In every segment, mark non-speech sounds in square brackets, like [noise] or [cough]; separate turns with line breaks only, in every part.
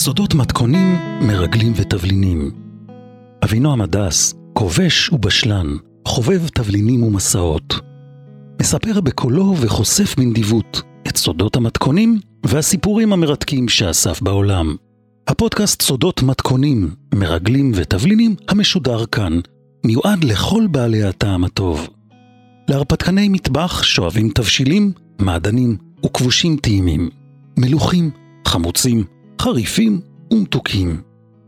סודות מתכונים, מרגלים ותבלינים. אבינועם הדס, כובש ובשלן, חובב תבלינים ומסעות. מספר בקולו וחושף בנדיבות את סודות המתכונים והסיפורים המרתקים שאסף בעולם. הפודקאסט סודות מתכונים, מרגלים ותבלינים המשודר כאן, מיועד לכל בעלי הטעם הטוב. להרפתקני מטבח שואבים תבשילים, מעדנים וכבושים טעימים. מלוכים, חמוצים, חריפים ומתוקים.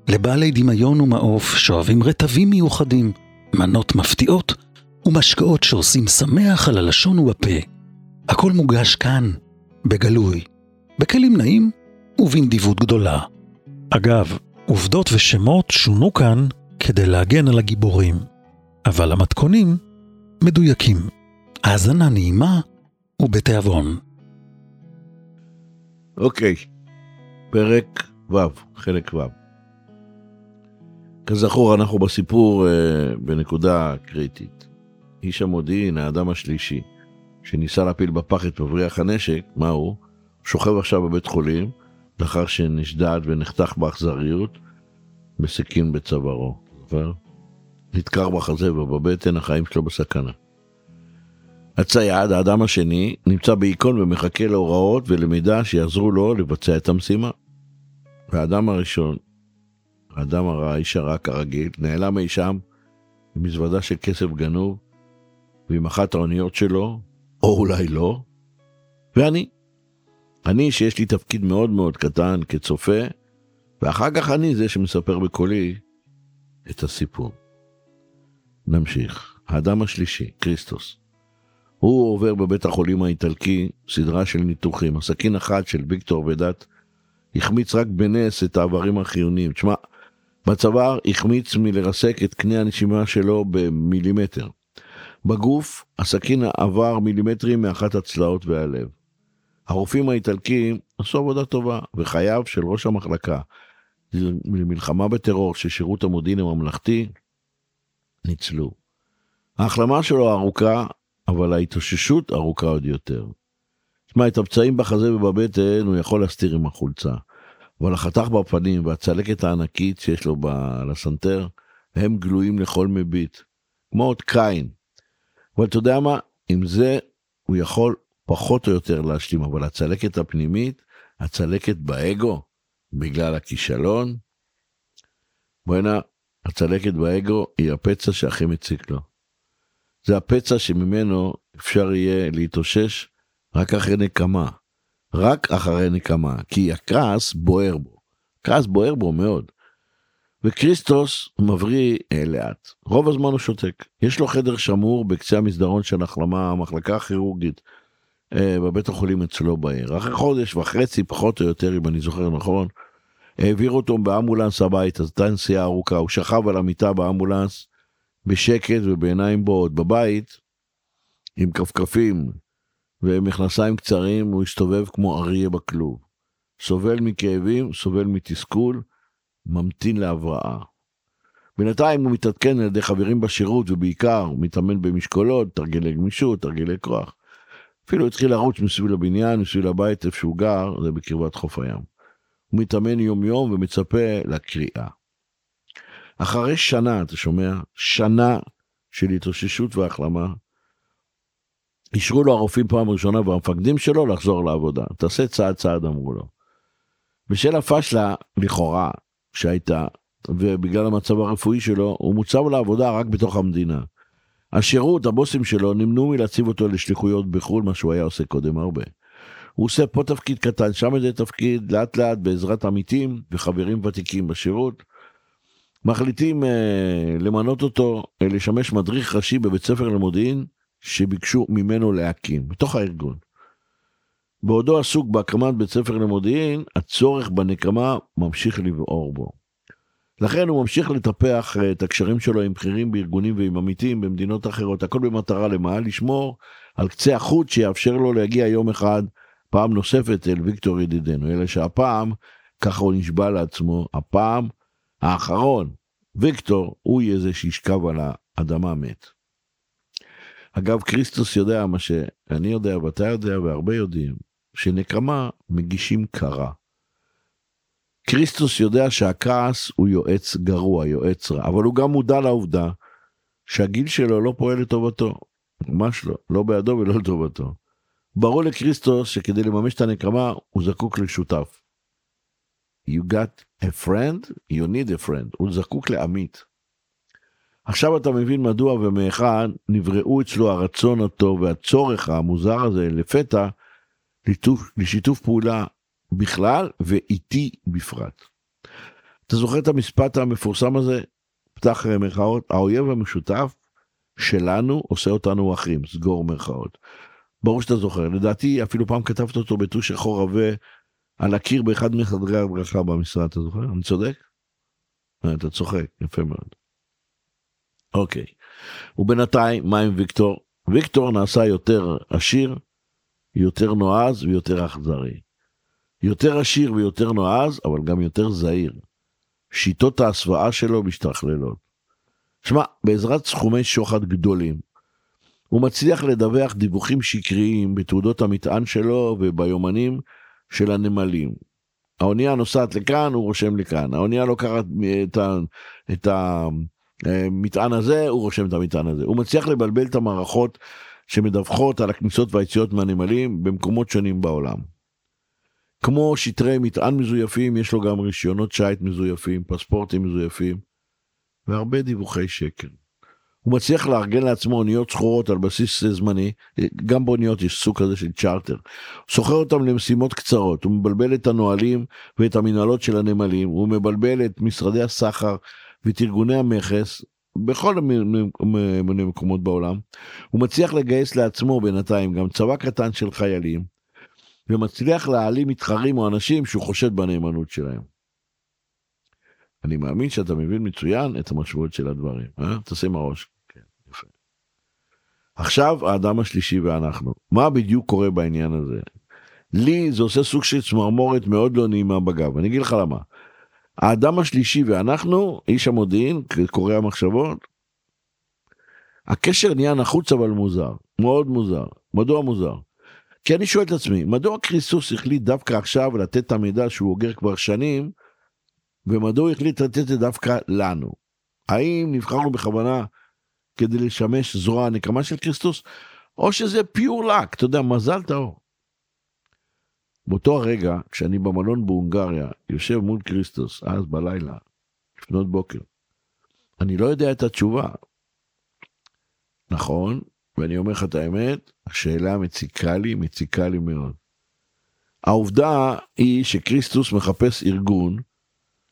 לבעלי דמיון ומעוף שואבים רטבים מיוחדים, מנות מפתיעות ומשקאות שעושים שמח על הלשון ובפה. הכל מוגש כאן, בגלוי, בכלים נעים ובנדיבות גדולה. אגב, עובדות ושמות שונו כאן כדי להגן על הגיבורים, אבל המתכונים מדויקים. האזנה נעימה ובתיאבון.
אוקיי, פרק ו', חלק ו'. כזכור, אנחנו בסיפור אה, בנקודה קריטית. איש המודיעין, האדם השלישי, שניסה להפיל בפח את מבריח הנשק, מה הוא? שוכב עכשיו בבית חולים, לאחר שנשדד ונחתך באכזריות בסכין בצווארו. נדקר בחזה ובבטן, החיים שלו בסכנה. הצייד, האדם השני, נמצא בהיכון ומחכה להוראות ולמידע שיעזרו לו לבצע את המשימה. והאדם הראשון, האדם הרע, האיש הרע כרגיל, נעלם אי שם עם מזוודה של כסף גנוב ועם אחת האוניות שלו, או אולי לא, ואני. אני שיש לי תפקיד מאוד מאוד קטן כצופה, ואחר כך אני זה שמספר בקולי את הסיפור. נמשיך. האדם השלישי, כריסטוס. הוא עובר בבית החולים האיטלקי סדרה של ניתוחים. הסכין אחת של ויקטור ודת החמיץ רק בנס את האיברים החיוניים. תשמע, בצוואר החמיץ מלרסק את קנה הנשימה שלו במילימטר. בגוף הסכין עבר מילימטרים מאחת הצלעות והלב. הרופאים האיטלקים עשו עבודה טובה, וחייו של ראש המחלקה למלחמה בטרור של שירות המודיעין הממלכתי ניצלו. ההחלמה שלו ארוכה, אבל ההתאוששות ארוכה עוד יותר. תשמע, את הפצעים בחזה ובבטן הוא יכול להסתיר עם החולצה, אבל החתך בפנים והצלקת הענקית שיש לו על הסנטר, הם גלויים לכל מביט, כמו עוד קין. אבל אתה יודע מה, עם זה הוא יכול פחות או יותר להשלים, אבל הצלקת הפנימית, הצלקת באגו, בגלל הכישלון, בואנה, הצלקת באגו היא הפצע שהכי מציק לו. זה הפצע שממנו אפשר יהיה להתאושש רק אחרי נקמה. רק אחרי נקמה, כי הכעס בוער בו. כעס בוער בו מאוד. וכריסטוס מבריא אה, לאט. רוב הזמן הוא שותק. יש לו חדר שמור בקצה המסדרון של החלמה, המחלקה הכירורגית אה, בבית החולים אצלו בעיר. אחרי חודש וחצי, פחות או יותר, אם אני זוכר נכון, העבירו אותו באמבולנס הביתה, זו הייתה נסיעה ארוכה, הוא שכב על המיטה באמבולנס בשקט ובעיניים בועות. בבית, עם כפכפים ומכנסיים קצרים, הוא הסתובב כמו אריה בכלוב. סובל מכאבים, סובל מתסכול, ממתין להבראה. בינתיים הוא מתעדכן על ידי חברים בשירות ובעיקר מתאמן במשקולות, תרגילי גמישות, תרגילי כוח. אפילו התחיל לרוץ מסביב לבניין, מסביב לבית איפה שהוא גר, זה בקרבת חוף הים. הוא מתאמן יום יום ומצפה לקריאה. אחרי שנה, אתה שומע? שנה של התאוששות והחלמה, אישרו לו הרופאים פעם ראשונה והמפקדים שלו לחזור לעבודה. תעשה צעד צעד אמרו לו. בשל הפשלה, לכאורה, שהייתה, ובגלל המצב הרפואי שלו, הוא מוצב לעבודה רק בתוך המדינה. השירות, הבוסים שלו, נמנעו מלהציב אותו לשליחויות בחו"ל, מה שהוא היה עושה קודם הרבה. הוא עושה פה תפקיד קטן, שם איזה תפקיד, לאט לאט בעזרת עמיתים וחברים ותיקים בשירות. מחליטים אה, למנות אותו אה, לשמש מדריך ראשי בבית ספר למודיעין שביקשו ממנו להקים, בתוך הארגון. בעודו עסוק בהקמת בית ספר למודיעין, הצורך בנקמה ממשיך לבעור בו. לכן הוא ממשיך לטפח אה, את הקשרים שלו עם בכירים בארגונים ועם עמיתים במדינות אחרות, הכל במטרה למה? לשמור על קצה החוט שיאפשר לו להגיע יום אחד פעם נוספת אל ויקטור ידידנו, אלא שהפעם, ככה הוא נשבע לעצמו, הפעם האחרון, ויקטור, הוא יהיה זה שישכב על האדמה מת. אגב, כריסטוס יודע מה שאני יודע ואתה יודע והרבה יודעים, שנקמה מגישים קרה. כריסטוס יודע שהכעס הוא יועץ גרוע, יועץ רע, אבל הוא גם מודע לעובדה שהגיל שלו לא פועל לטובתו. ממש לא, לא בידו ולא לטובתו. ברור לקריסטוס שכדי לממש את הנקמה הוא זקוק לשותף. You got a friend, you need a friend, הוא זקוק לעמית. עכשיו אתה מבין מדוע ומהיכן נבראו אצלו הרצון הטוב והצורך המוזר הזה לפתע לשיתוף, לשיתוף פעולה בכלל ואיתי בפרט. אתה זוכר את המשפט המפורסם הזה? פתח מירכאות, האויב המשותף שלנו עושה אותנו אחים, סגור מירכאות. ברור שאתה זוכר, לדעתי אפילו פעם כתבת אותו בטוש שחור עבה על הקיר באחד מחדרי הברכה במשרד, אתה זוכר? אני צודק? אה, אתה צוחק, יפה מאוד. אוקיי, ובינתיים מה עם ויקטור? ויקטור נעשה יותר עשיר, יותר נועז ויותר אכזרי. יותר עשיר ויותר נועז, אבל גם יותר זהיר. שיטות ההסוואה שלו משתכללות. שמע, בעזרת סכומי שוחד גדולים, הוא מצליח לדווח דיווחים שקריים בתעודות המטען שלו וביומנים של הנמלים. האונייה נוסעת לכאן, הוא רושם לכאן. האונייה לוקחת את, ה, את המטען הזה, הוא רושם את המטען הזה. הוא מצליח לבלבל את המערכות שמדווחות על הכניסות והיציאות מהנמלים במקומות שונים בעולם. כמו שטרי מטען מזויפים, יש לו גם רישיונות שיט מזויפים, פספורטים מזויפים, והרבה דיווחי שקר. הוא מצליח לארגן לעצמו אוניות שחורות על בסיס זמני, גם באוניות יש סוג כזה של צ'רטר. סוחר אותם למשימות קצרות, הוא מבלבל את הנהלים ואת המנהלות של הנמלים, הוא מבלבל את משרדי הסחר ואת ארגוני המכס, בכל מיני מקומות בעולם. הוא מצליח לגייס לעצמו בינתיים גם צבא קטן של חיילים, ומצליח להעלים מתחרים או אנשים שהוא חושד בנאמנות שלהם. אני מאמין שאתה מבין מצוין את המשמעות של הדברים, אה? תעשה עם הראש. עכשיו האדם השלישי ואנחנו. מה בדיוק קורה בעניין הזה? לי זה עושה סוג של צמרמורת מאוד לא נעימה בגב, אני אגיד לך למה. האדם השלישי ואנחנו, איש המודיעין, קורא המחשבות, הקשר נהיה נחוץ אבל מוזר, מאוד מוזר. מדוע מוזר? כי אני שואל את עצמי, מדוע קריסוס החליט דווקא עכשיו לתת את המידע שהוא אוגר כבר שנים, ומדוע החליט לתת את זה דווקא לנו? האם נבחרנו בכוונה כדי לשמש זרוע הנקמה של קריסטוס, או שזה פיור לק, אתה יודע, מזל טהור. באותו הרגע, כשאני במלון בהונגריה, יושב מול קריסטוס, אז בלילה, לפנות בוקר, אני לא יודע את התשובה. נכון, ואני אומר לך את האמת, השאלה מציקה לי, מציקה לי מאוד. העובדה היא שקריסטוס מחפש ארגון,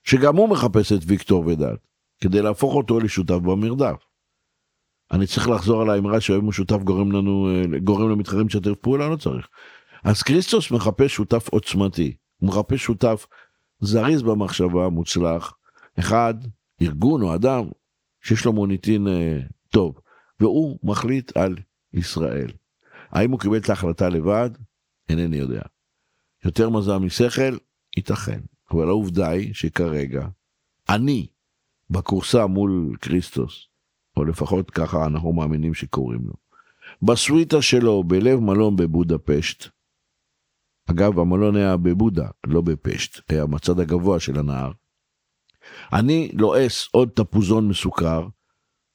שגם הוא מחפש את ויקטור ודת, כדי להפוך אותו לשותף במרדף. אני צריך לחזור על האמרה שאוהב משותף גורם לנו, גורם למתחרים לשתף פעולה, לא צריך. אז קריסטוס מחפש שותף עוצמתי, הוא מחפש שותף זריז במחשבה, מוצלח, אחד, ארגון או אדם שיש לו מוניטין אה, טוב. והוא מחליט על ישראל. האם הוא קיבל את ההחלטה לבד? אינני יודע. יותר מזל משכל? ייתכן. אבל העובדה היא שכרגע אני בכורסה מול כריסטוס, או לפחות ככה אנחנו מאמינים שקוראים לו. בסוויטה שלו בלב מלון בבודפשט, אגב המלון היה בבודה, לא בפשט, היה בצד הגבוה של הנהר. אני לועס עוד תפוזון מסוכר,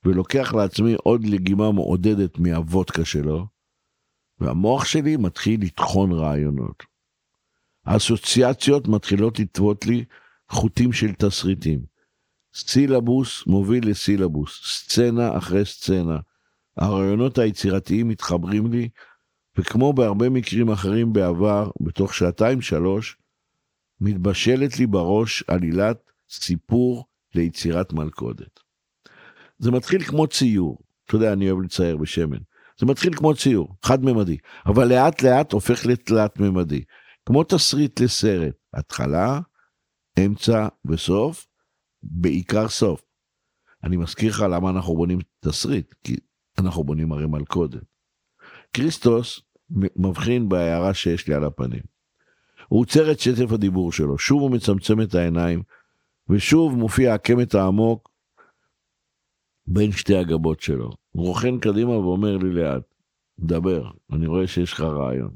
ולוקח לעצמי עוד לגימה מעודדת מהוודקה שלו, והמוח שלי מתחיל לטחון רעיונות. האסוציאציות מתחילות לטוות לי חוטים של תסריטים. סילבוס מוביל לסילבוס, סצנה אחרי סצנה. הרעיונות היצירתיים מתחברים לי, וכמו בהרבה מקרים אחרים בעבר, בתוך שעתיים-שלוש, מתבשלת לי בראש עלילת סיפור ליצירת מלכודת. זה מתחיל כמו ציור, אתה יודע, אני אוהב לצייר בשמן. זה מתחיל כמו ציור, חד-ממדי, אבל לאט לאט הופך לתלת-ממדי. כמו תסריט לסרט, התחלה, אמצע וסוף, בעיקר סוף. אני מזכיר לך למה אנחנו בונים תסריט, כי אנחנו בונים הרי מלכודת. כריסטוס מבחין בהערה שיש לי על הפנים. הוא עוצר את שטף הדיבור שלו, שוב הוא מצמצם את העיניים, ושוב מופיע הקמת העמוק בין שתי הגבות שלו. הוא רוכן קדימה ואומר לי לאט, דבר, אני רואה שיש לך רעיון.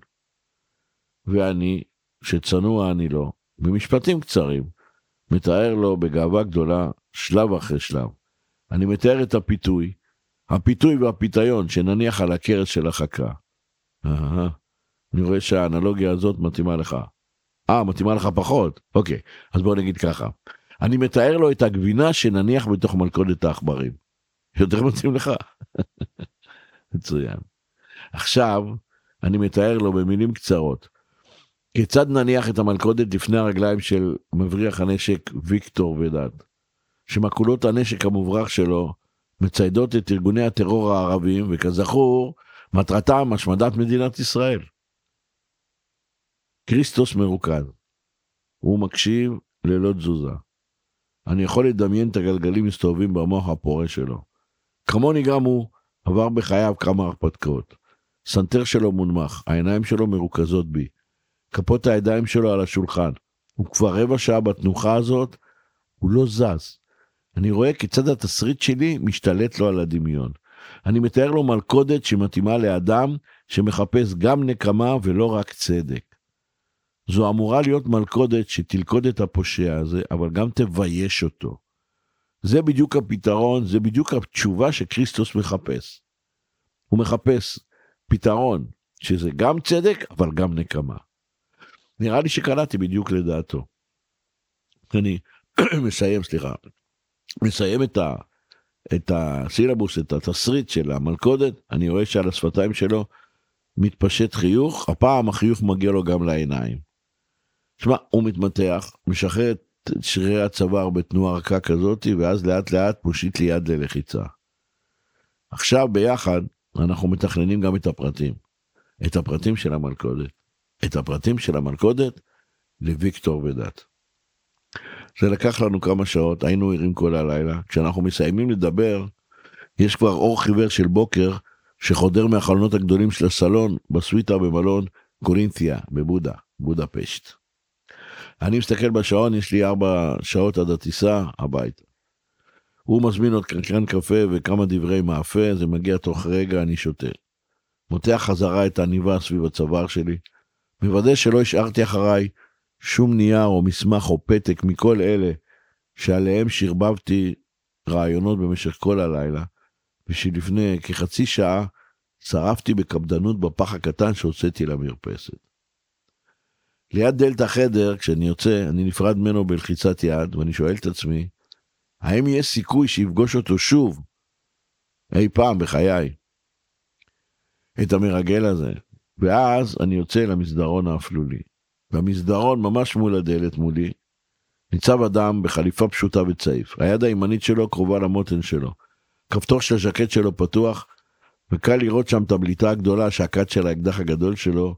ואני, שצנוע אני לא, במשפטים קצרים, מתאר לו בגאווה גדולה, שלב אחרי שלב. אני מתאר את הפיתוי, הפיתוי והפיתיון שנניח על הכרס של החכה. אני רואה שהאנלוגיה הזאת מתאימה לך. אה, מתאימה לך פחות? אוקיי, אז בוא נגיד ככה. אני מתאר לו את הגבינה שנניח בתוך מלכודת העכברים. יותר מתאים לך? [laughs] מצוין. עכשיו, אני מתאר לו במילים קצרות, כיצד נניח את המלכודת לפני הרגליים של מבריח הנשק ויקטור ודד, שמקולות הנשק המוברח שלו מציידות את ארגוני הטרור הערבים, וכזכור, מטרתם השמדת מדינת ישראל. כריסטוס מרוכז. הוא מקשיב ללא תזוזה. אני יכול לדמיין את הגלגלים מסתובבים במוח הפורה שלו. כמוני גם הוא עבר בחייו כמה הרפתקאות. סנטר שלו מונמך, העיניים שלו מרוכזות בי. כפות הידיים שלו על השולחן. הוא כבר רבע שעה בתנוחה הזאת, הוא לא זז. אני רואה כיצד התסריט שלי משתלט לו על הדמיון. אני מתאר לו מלכודת שמתאימה לאדם שמחפש גם נקמה ולא רק צדק. זו אמורה להיות מלכודת שתלכוד את הפושע הזה, אבל גם תבייש אותו. זה בדיוק הפתרון, זה בדיוק התשובה שכריסטוס מחפש. הוא מחפש פתרון שזה גם צדק, אבל גם נקמה. נראה לי שקלעתי בדיוק לדעתו. אני [clears throat] מסיים, סליחה, מסיים את, ה, את הסילבוס, את התסריט של המלכודת, אני רואה שעל השפתיים שלו מתפשט חיוך, הפעם החיוך מגיע לו גם לעיניים. שמע, הוא מתמתח, משחרר את שרירי הצוואר בתנועה רכה כזאת, ואז לאט לאט מושיט לי יד ללחיצה. עכשיו ביחד אנחנו מתכננים גם את הפרטים. את הפרטים של המלכודת. את הפרטים של המלכודת לוויקטור ודת. זה לקח לנו כמה שעות, היינו ערים כל הלילה. כשאנחנו מסיימים לדבר, יש כבר אור חיוור של בוקר שחודר מהחלונות הגדולים של הסלון בסוויטה במלון קורינתיה בבודה, בודפשט. אני מסתכל בשעון, יש לי ארבע שעות עד הטיסה הביתה. הוא מזמין עוד קרקרן קפה וכמה דברי מאפה, זה מגיע תוך רגע, אני שותה. מותח חזרה את העניבה סביב הצוואר שלי, מוודא שלא השארתי אחריי שום נייר או מסמך או פתק מכל אלה שעליהם שרבבתי רעיונות במשך כל הלילה, ושלפני כחצי שעה שרפתי בקפדנות בפח הקטן שהוצאתי למרפסת. ליד דלת החדר, כשאני יוצא, אני נפרד ממנו בלחיצת יד, ואני שואל את עצמי, האם יש סיכוי שיפגוש אותו שוב, אי פעם בחיי, את המרגל הזה? ואז אני יוצא למסדרון האפלולי. במסדרון, ממש מול הדלת מולי, ניצב אדם בחליפה פשוטה וצעיף. היד הימנית שלו קרובה למותן שלו. כפתור של הז'קט שלו פתוח, וקל לראות שם את הבליטה הגדולה שהכת של האקדח הגדול שלו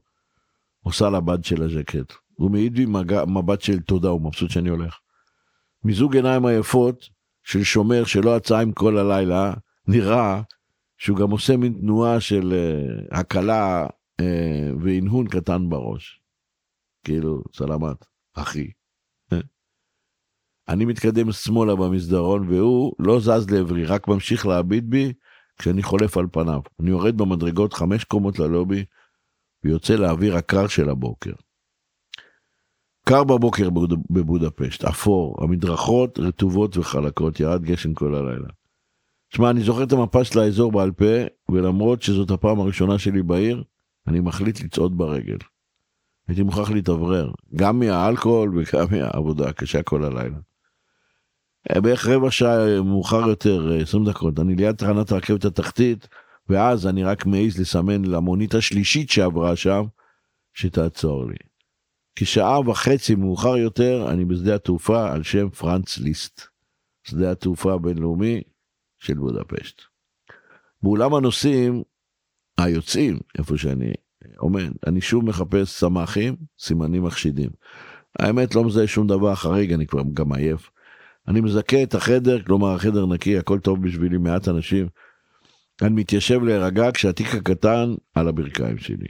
עושה לבד של הז'קט. הוא מעיד בי מבט של תודה, הוא מבסוט שאני הולך. מזוג עיניים היפות של שומר שלא עצה עם כל הלילה, נראה שהוא גם עושה מין תנועה של uh, הקלה והנהון קטן בראש. כאילו, סלמת, אחי. אני מתקדם שמאלה במסדרון והוא לא זז לעברי, רק ממשיך להביט בי כשאני חולף על פניו. אני יורד במדרגות חמש קומות ללובי ויוצא לאוויר הקר של הבוקר. קר בבוקר בבודפשט, אפור, המדרכות רטובות וחלקות, ירד גשם כל הלילה. שמע, אני זוכר את המפה של האזור בעל פה, ולמרות שזאת הפעם הראשונה שלי בעיר, אני מחליט לצעוד ברגל. הייתי מוכרח להתאוורר, גם מהאלכוהול וגם מהעבודה הקשה כל הלילה. אה, בערך רבע שעה מאוחר יותר, 20 אה, דקות, אני ליד תחנת הרכבת התחתית, ואז אני רק מעז לסמן למונית השלישית שעברה שם, שתעצור לי. כשעה וחצי מאוחר יותר, אני בשדה התעופה על שם פרנץ ליסט, שדה התעופה הבינלאומי של בודפשט. באולם הנוסעים, היוצאים, איפה שאני עומד, אני שוב מחפש סמ"כים, סימנים מחשידים. האמת, לא מזהה שום דבר חריג, אני כבר גם עייף. אני מזכה את החדר, כלומר החדר נקי, הכל טוב בשבילי, מעט אנשים. אני מתיישב להירגע כשהתיק הקטן על הברכיים שלי.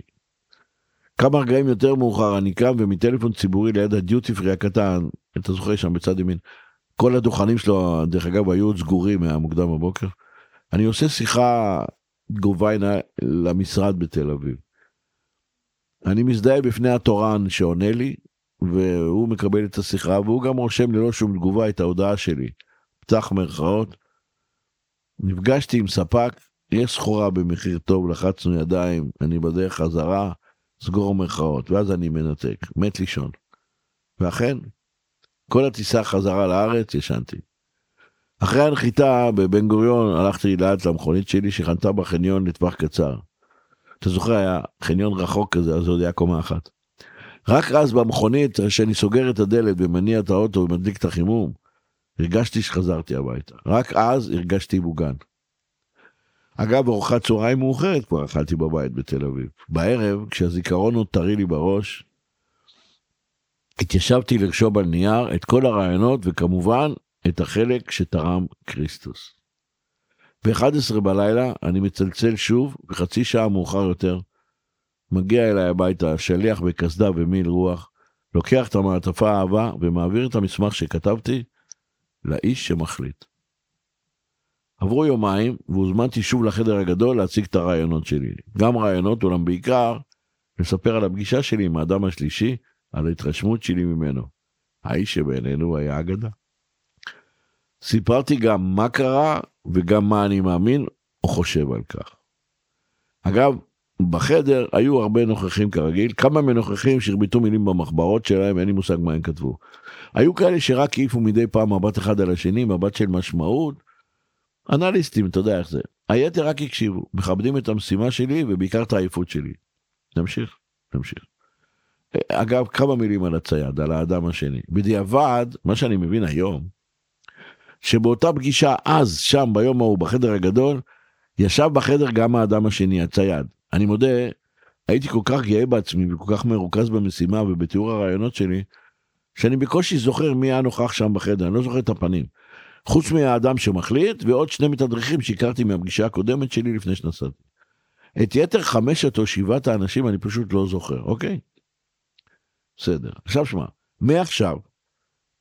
כמה רגעים יותר מאוחר אני קם ומטלפון ציבורי ליד הדיוטי פרי הקטן, אתה זוכר שם בצד ימין, כל הדוכנים שלו, דרך אגב, היו עוד סגורים מהמוקדם בבוקר. אני עושה שיחה גוביינה למשרד בתל אביב. אני מזדהה בפני התורן שעונה לי, והוא מקבל את השיחה, והוא גם רושם ללא שום תגובה את ההודעה שלי. פתח מירכאות. נפגשתי עם ספק, יש סחורה במחיר טוב, לחצנו ידיים, אני בדרך חזרה, סגור מירכאות, ואז אני מנתק, מת לישון. ואכן, כל הטיסה חזרה לארץ, ישנתי. אחרי הנחיתה בבן גוריון הלכתי לאט למכונית שלי שחנתה בחניון לטווח קצר. אתה זוכר היה חניון רחוק כזה אז עוד היה קומה אחת. רק אז במכונית כשאני סוגר את הדלת ומניע את האוטו ומדליק את החימום הרגשתי שחזרתי הביתה רק אז הרגשתי מוגן. אגב ארוחת צהריים מאוחרת כבר אכלתי בבית בתל אביב. בערב כשהזיכרון עוד טרי לי בראש התיישבתי לרשום על נייר את כל הרעיונות וכמובן את החלק שתרם כריסטוס. ב-11 בלילה אני מצלצל שוב, וחצי שעה מאוחר יותר, מגיע אליי הביתה שליח בקסדה ומיל רוח, לוקח את המעטפה האהבה ומעביר את המסמך שכתבתי לאיש שמחליט. עברו יומיים והוזמנתי שוב לחדר הגדול להציג את הרעיונות שלי. גם רעיונות, אולם בעיקר לספר על הפגישה שלי עם האדם השלישי, על ההתרשמות שלי ממנו. האיש שבינינו היה אגדה. סיפרתי גם מה קרה וגם מה אני מאמין או חושב על כך. אגב, בחדר היו הרבה נוכחים כרגיל, כמה מנוכחים שהרביטו מילים במחברות שלהם, אין לי מושג מה הם כתבו. היו כאלה שרק העיפו מדי פעם מבט אחד על השני, מבט של משמעות. אנליסטים, אתה יודע איך זה. היתר רק הקשיבו, מכבדים את המשימה שלי ובעיקר את העייפות שלי. נמשיך, נמשיך. אגב, כמה מילים על הצייד, על האדם השני. בדיעבד, מה שאני מבין היום, שבאותה פגישה אז, שם, ביום ההוא, בחדר הגדול, ישב בחדר גם האדם השני, הצייד. אני מודה, הייתי כל כך גאה בעצמי וכל כך מרוכז במשימה ובתיאור הרעיונות שלי, שאני בקושי זוכר מי היה נוכח שם בחדר, אני לא זוכר את הפנים. חוץ מהאדם שמחליט ועוד שני מתדרכים שהכרתי מהפגישה הקודמת שלי לפני שנסעתי. את יתר חמשת או שבעת האנשים אני פשוט לא זוכר, אוקיי? בסדר. עכשיו שמע, מעכשיו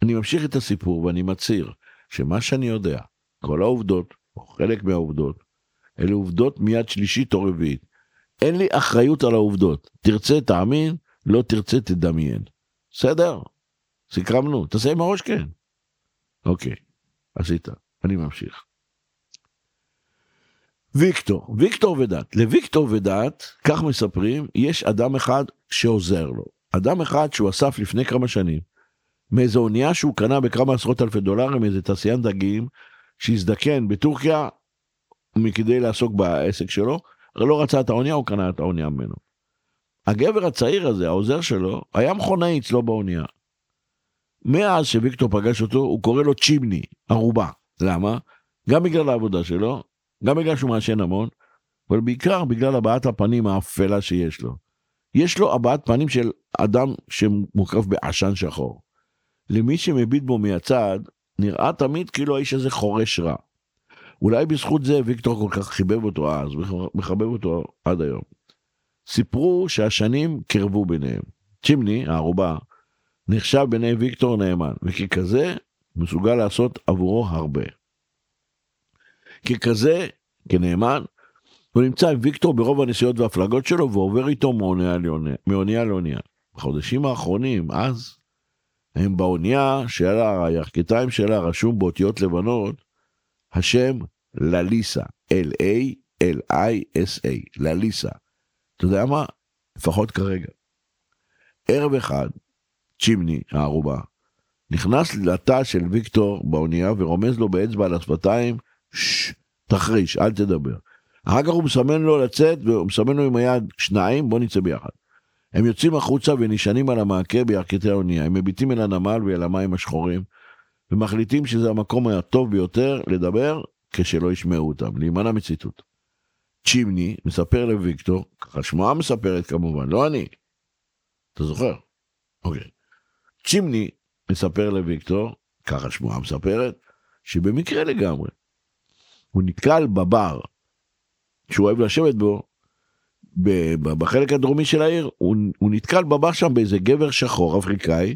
אני ממשיך את הסיפור ואני מצהיר שמה שאני יודע, כל העובדות, או חלק מהעובדות, אלה עובדות מיד שלישית או רביעית. אין לי אחריות על העובדות. תרצה תאמין, לא תרצה תדמיין. בסדר? סיכמנו. תעשה עם הראש כן. אוקיי, עשית. אני ממשיך. ויקטור, ויקטור ודת. לוויקטור ודת, כך מספרים, יש אדם אחד שעוזר לו. אדם אחד שהוא אסף לפני כמה שנים, מאיזו אונייה שהוא קנה בכמה עשרות אלפי דולרים, איזה תעשיין דגים, שהזדקן בטורקיה מכדי לעסוק בעסק שלו, לא רצה את האונייה, הוא קנה את האונייה ממנו. הגבר הצעיר הזה, העוזר שלו, היה מכונאי אצלו באונייה. מאז שוויקטור פגש אותו, הוא קורא לו צ'ימני, ערובה. למה? גם בגלל העבודה שלו, גם בגלל שהוא מעשן המון, אבל בעיקר בגלל הבעת הפנים האפלה שיש לו. יש לו הבעת פנים של אדם שמוקף בעשן שחור. למי שמביט בו מהצד, נראה תמיד כאילו האיש הזה חורש רע. אולי בזכות זה ויקטור כל כך חיבב אותו אז, מחבב אותו עד היום. סיפרו שהשנים קרבו ביניהם. צ'ימני, הערובה, נחשב בעיני ויקטור נאמן, וככזה מסוגל לעשות עבורו הרבה. ככזה, כנאמן, הוא נמצא עם ויקטור ברוב הנסיעות והפלגות שלו ועובר איתו מאונייה לאונייה. בחודשים האחרונים, אז, הם באונייה שעל הירכתיים שלה רשום באותיות לבנות השם לליסה, L-A-L-I-S-A, לליסה. אתה יודע מה? לפחות כרגע. ערב אחד, צ'ימני, הערובה, נכנס לתא של ויקטור באונייה ורומז לו באצבע על השפתיים, ששש, תחריש, אל תדבר. אחר כך הוא מסמן לו לצאת, והוא מסמן לו עם היד שניים, בוא נצא ביחד. הם יוצאים החוצה ונשענים על המעקה בירכתי האונייה, הם מביטים אל הנמל ואל המים השחורים, ומחליטים שזה המקום הטוב ביותר לדבר כשלא ישמעו אותם, להימנע מציטוט. צ'ימני מספר לוויקטור, ככה שמועה מספרת כמובן, לא אני. אתה זוכר? אוקיי. צ'ימני מספר לוויקטור, ככה שמועה מספרת, שבמקרה לגמרי, הוא נתקל בבר שהוא אוהב לשבת בו, בחלק הדרומי של העיר, הוא, הוא נתקל בבר שם באיזה גבר שחור אפריקאי,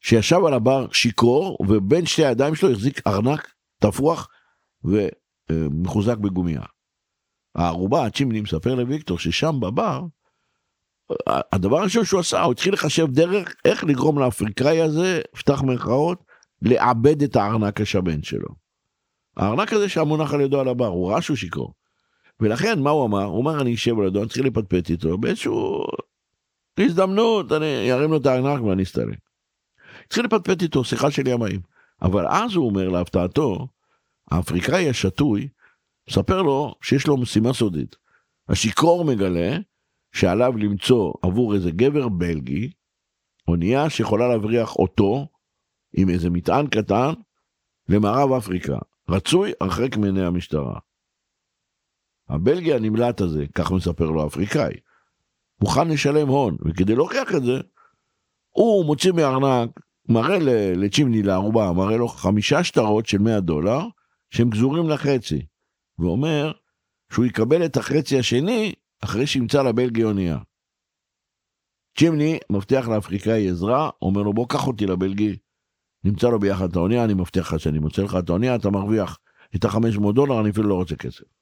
שישב על הבר שיכור, ובין שתי הידיים שלו החזיק ארנק תפוח ומחוזק בגומייה. הערובה, הצ'ימני מספר לוויקטור ששם בבר, הדבר הראשון שהוא עשה, הוא התחיל לחשב דרך איך לגרום לאפריקאי הזה, פתח מירכאות, לאבד את הארנק השמן שלו. הארנק הזה שהיה מונח על ידו על הבר, הוא ראה שהוא שיכור. ולכן, מה הוא אמר? הוא אמר, אני אשב על ידו, אני צריך לפטפט איתו, באיזשהו... הזדמנות, אני ארים לו את הארנק ואני אסתלק. התחיל לפטפט איתו, שיחה של ימאים. אבל אז הוא אומר להפתעתו, האפריקאי השתוי, מספר לו שיש לו משימה סודית. השיכור מגלה שעליו למצוא עבור איזה גבר בלגי, אונייה שיכולה להבריח אותו עם איזה מטען קטן למערב אפריקה. רצוי הרחק מעיני המשטרה. הבלגי הנמלט הזה, כך מספר לו האפריקאי, מוכן לשלם הון, וכדי להוכיח את זה, הוא מוציא מארנק, מראה לצ'ימני לערובה, מראה לו חמישה שטרות של 100 דולר, שהם גזורים לחצי, ואומר שהוא יקבל את החצי השני אחרי שימצא לבלגי אונייה. צ'ימני מבטיח לאפריקאי עזרה, אומר לו בוא קח אותי לבלגי, נמצא לו ביחד את האונייה, אני מבטיח לך שאני מוצא לך את האונייה, אתה מרוויח את ה-500 דולר, אני אפילו לא רוצה כסף.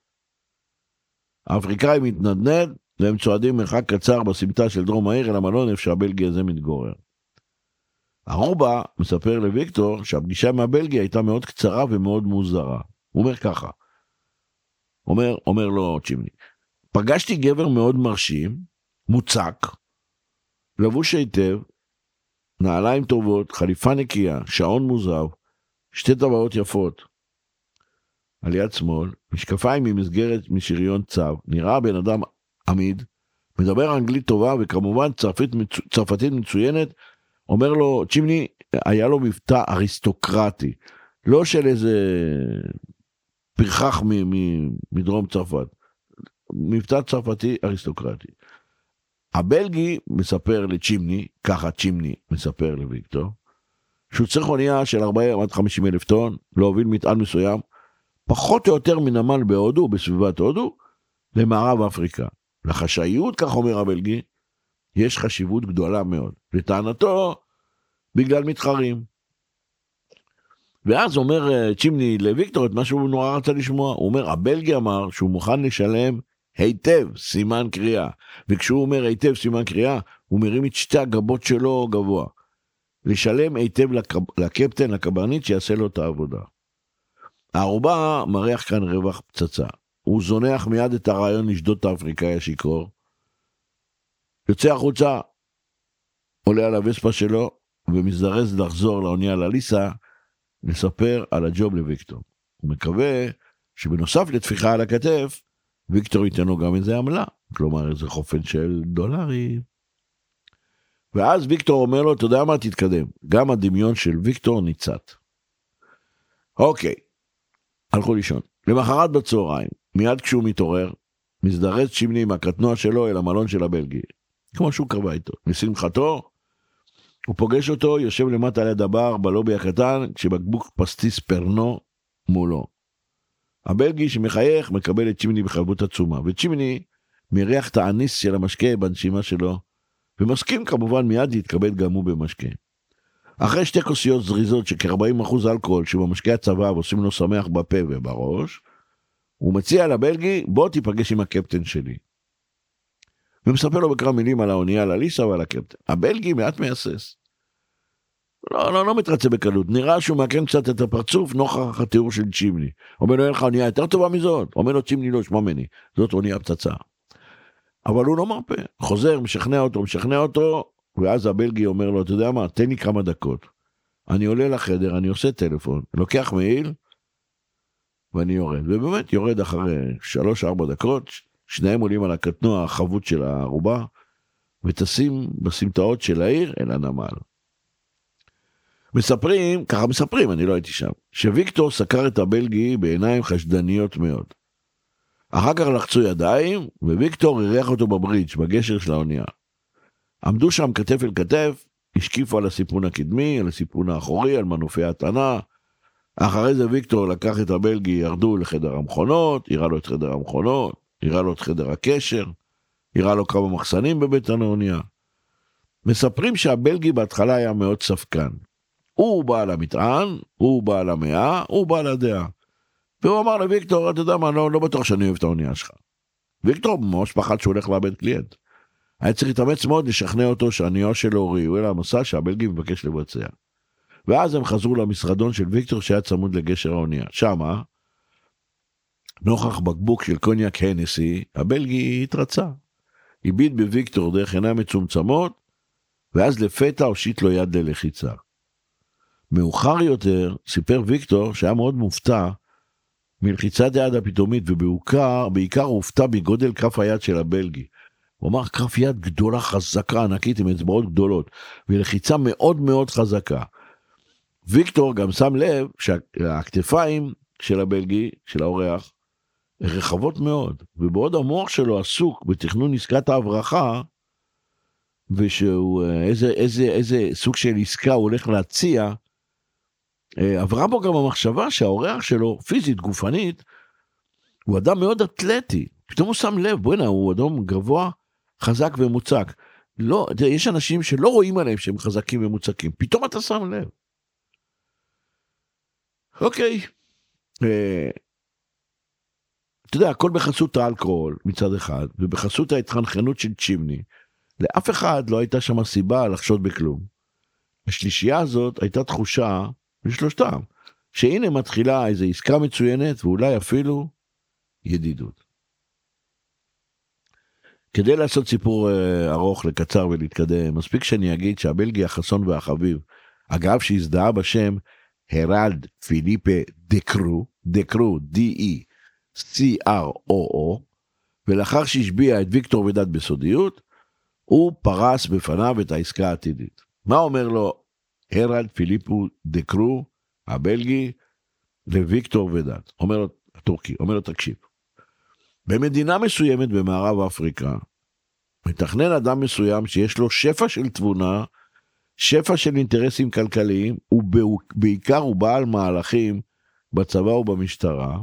האפריקאי מתנדנד, והם צועדים מרחק קצר בסמטה של דרום העיר אל המלון איפה שהבלגי הזה מתגורר. ארובה מספר לוויקטור שהפגישה עם הבלגי הייתה מאוד קצרה ומאוד מוזרה. הוא אומר ככה, אומר, אומר לו צ'ימני, פגשתי גבר מאוד מרשים, מוצק, לבוש היטב, נעליים טובות, חליפה נקייה, שעון מוזב, שתי טבעות יפות. על יד שמאל, משקפיים ממסגרת משריון צו, נראה בן אדם עמיד, מדבר אנגלית טובה וכמובן צרפתית, צרפתית מצוינת, אומר לו, צ'ימני, היה לו מבטא אריסטוקרטי, לא של איזה פרחח מדרום צרפת, מבטא צרפתי אריסטוקרטי. הבלגי מספר לצ'ימני, ככה צ'ימני מספר לוויקטור, שהוא צריך אונייה של 40 עד 50 אלף טון, להוביל מטען מסוים, פחות או יותר מנמל בהודו, בסביבת הודו, למערב אפריקה. לחשאיות, כך אומר הבלגי, יש חשיבות גדולה מאוד. לטענתו, בגלל מתחרים. ואז אומר אה, צ'ימני לוויקטור את מה שהוא נורא רצה לשמוע. הוא אומר, הבלגי אמר שהוא מוכן לשלם היטב סימן קריאה. וכשהוא אומר היטב סימן קריאה, הוא מרים את שתי הגבות שלו גבוה. לשלם היטב. לקפטן, לקברניט, שיעשה לו את העבודה. הערובה מריח כאן רווח פצצה. הוא זונח מיד את הרעיון לשדוד את האפריקאי השיכור. יוצא החוצה, עולה על הווספה שלו, ומזדרז לחזור לאונייה לליסה, לספר על הג'וב לוויקטור. הוא מקווה שבנוסף לטפיחה על הכתף, ויקטור ייתן לו גם איזה עמלה, כלומר איזה חופן של דולרים. ואז ויקטור אומר לו, אתה יודע מה, תתקדם. גם הדמיון של ויקטור ניצת. אוקיי, הלכו לישון. למחרת בצהריים, מיד כשהוא מתעורר, מזדרז צ'ימני עם הקטנוע שלו אל המלון של הבלגי. כמו שהוא קבע איתו. לשמחתו, הוא פוגש אותו, יושב למטה ליד הבר בלובי הקטן, כשבקבוק פסטיס פרנו מולו. הבלגי שמחייך מקבל את צ'ימני בחלבות עצומה, וצ'ימני מריח את האניס של המשקה בנשימה שלו, ומסכים כמובן מיד להתכבד גם הוא במשקה. אחרי שתי כוסיות זריזות של כ-40% אלכוהול שבמשקה הצבא ועושים לו שמח בפה ובראש, הוא מציע לבלגי, בוא תיפגש עם הקפטן שלי. ומספר לו בכמה מילים על האונייה, על אליסה ועל הקפטן. הבלגי מעט מהסס. לא, לא, לא מתרצה בקלות, נראה שהוא מעקן קצת את הפרצוף נוכח התיאור של צ'ימני. אומר לו, אין לך אונייה יותר טובה מזאת? אומר לו, צ'ימני לא, שמע ממני, זאת אונייה פצצה. אבל הוא לא מרפה, חוזר, משכנע אותו, משכנע אותו, ואז הבלגי אומר לו, אתה יודע מה, תן לי כמה דקות. אני עולה לחדר, אני עושה טלפון, לוקח מעיל, ואני יורד. ובאמת יורד אחרי 3-4 דקות, שניהם עולים על הקטנוע החבוט של הערובה, וטסים בסמטאות של העיר אל הנמל. מספרים, ככה מספרים, אני לא הייתי שם, שוויקטור סקר את הבלגי בעיניים חשדניות מאוד. אחר כך לחצו ידיים, וויקטור אירח אותו בברידג', בגשר של האונייה. עמדו שם כתף אל כתף, השקיפו על הסיפון הקדמי, על הסיפון האחורי, על מנופי הטענה. אחרי זה ויקטור לקח את הבלגי, ירדו לחדר המכונות, הראה לו את חדר המכונות, הראה לו את חדר הקשר, הראה לו כמה מחסנים בבית האונייה. מספרים שהבלגי בהתחלה היה מאוד ספקן. הוא בעל המטען, הוא בעל המאה, הוא בעל הדעה. והוא אמר לוויקטור, אתה יודע מה, לא, לא בטוח שאני אוהב את האונייה שלך. ויקטור ממש פחד שהוא הולך לאבד קליינט. היה צריך להתאמץ מאוד לשכנע אותו שהנייר שלו ראוי למסע שהבלגי מבקש לבצע. ואז הם חזרו למשרדון של ויקטור שהיה צמוד לגשר האונייה. שמה, נוכח בקבוק של קוניאק הנסי, הבלגי התרצה. הביט בוויקטור דרך עיניים מצומצמות, ואז לפתע הושיט לו יד ללחיצה. מאוחר יותר סיפר ויקטור שהיה מאוד מופתע מלחיצת היד הפתאומית, ובעיקר הופתע מגודל כף היד של הבלגי. הוא אמר כף יד גדולה, חזקה, ענקית, עם אצבעות גדולות, ולחיצה מאוד מאוד חזקה. ויקטור גם שם לב שהכתפיים של הבלגי, של האורח, רחבות מאוד, ובעוד המוח שלו עסוק בתכנון עסקת ההברחה, ושהוא, אה, איזה, איזה, איזה סוג של עסקה הוא הולך להציע, אה, עברה בו גם המחשבה שהאורח שלו, פיזית, גופנית, הוא אדם מאוד אתלטי. פתאום הוא שם לב, בוא'נה, הוא אדם גבוה, חזק ומוצק. לא, יש אנשים שלא רואים עליהם שהם חזקים ומוצקים, פתאום אתה שם לב. אוקיי. אה, אתה יודע, הכל בחסות האלכוהול מצד אחד, ובחסות ההתחנחנות של צ'ימני. לאף אחד לא הייתה שם סיבה לחשוד בכלום. השלישייה הזאת הייתה תחושה, לשלושתם, שהנה מתחילה איזו עסקה מצוינת ואולי אפילו ידידות. כדי לעשות סיפור uh, ארוך לקצר ולהתקדם, מספיק שאני אגיד שהבלגי החסון והחביב, אגב שהזדהה בשם הרלד פיליפה דקרו, דקרו, D-E, C-R-O-O, ולאחר שהשביע את ויקטור ודד בסודיות, הוא פרס בפניו את העסקה העתידית. מה אומר לו הרלד פיליפו דקרו, הבלגי, לוויקטור ודד? אומר לו, הטורקי, אומר לו, תקשיב, במדינה מסוימת במערב אפריקה, מתכנן אדם מסוים שיש לו שפע של תבונה, שפע של אינטרסים כלכליים, ובעיקר הוא בעל מהלכים בצבא ובמשטרה,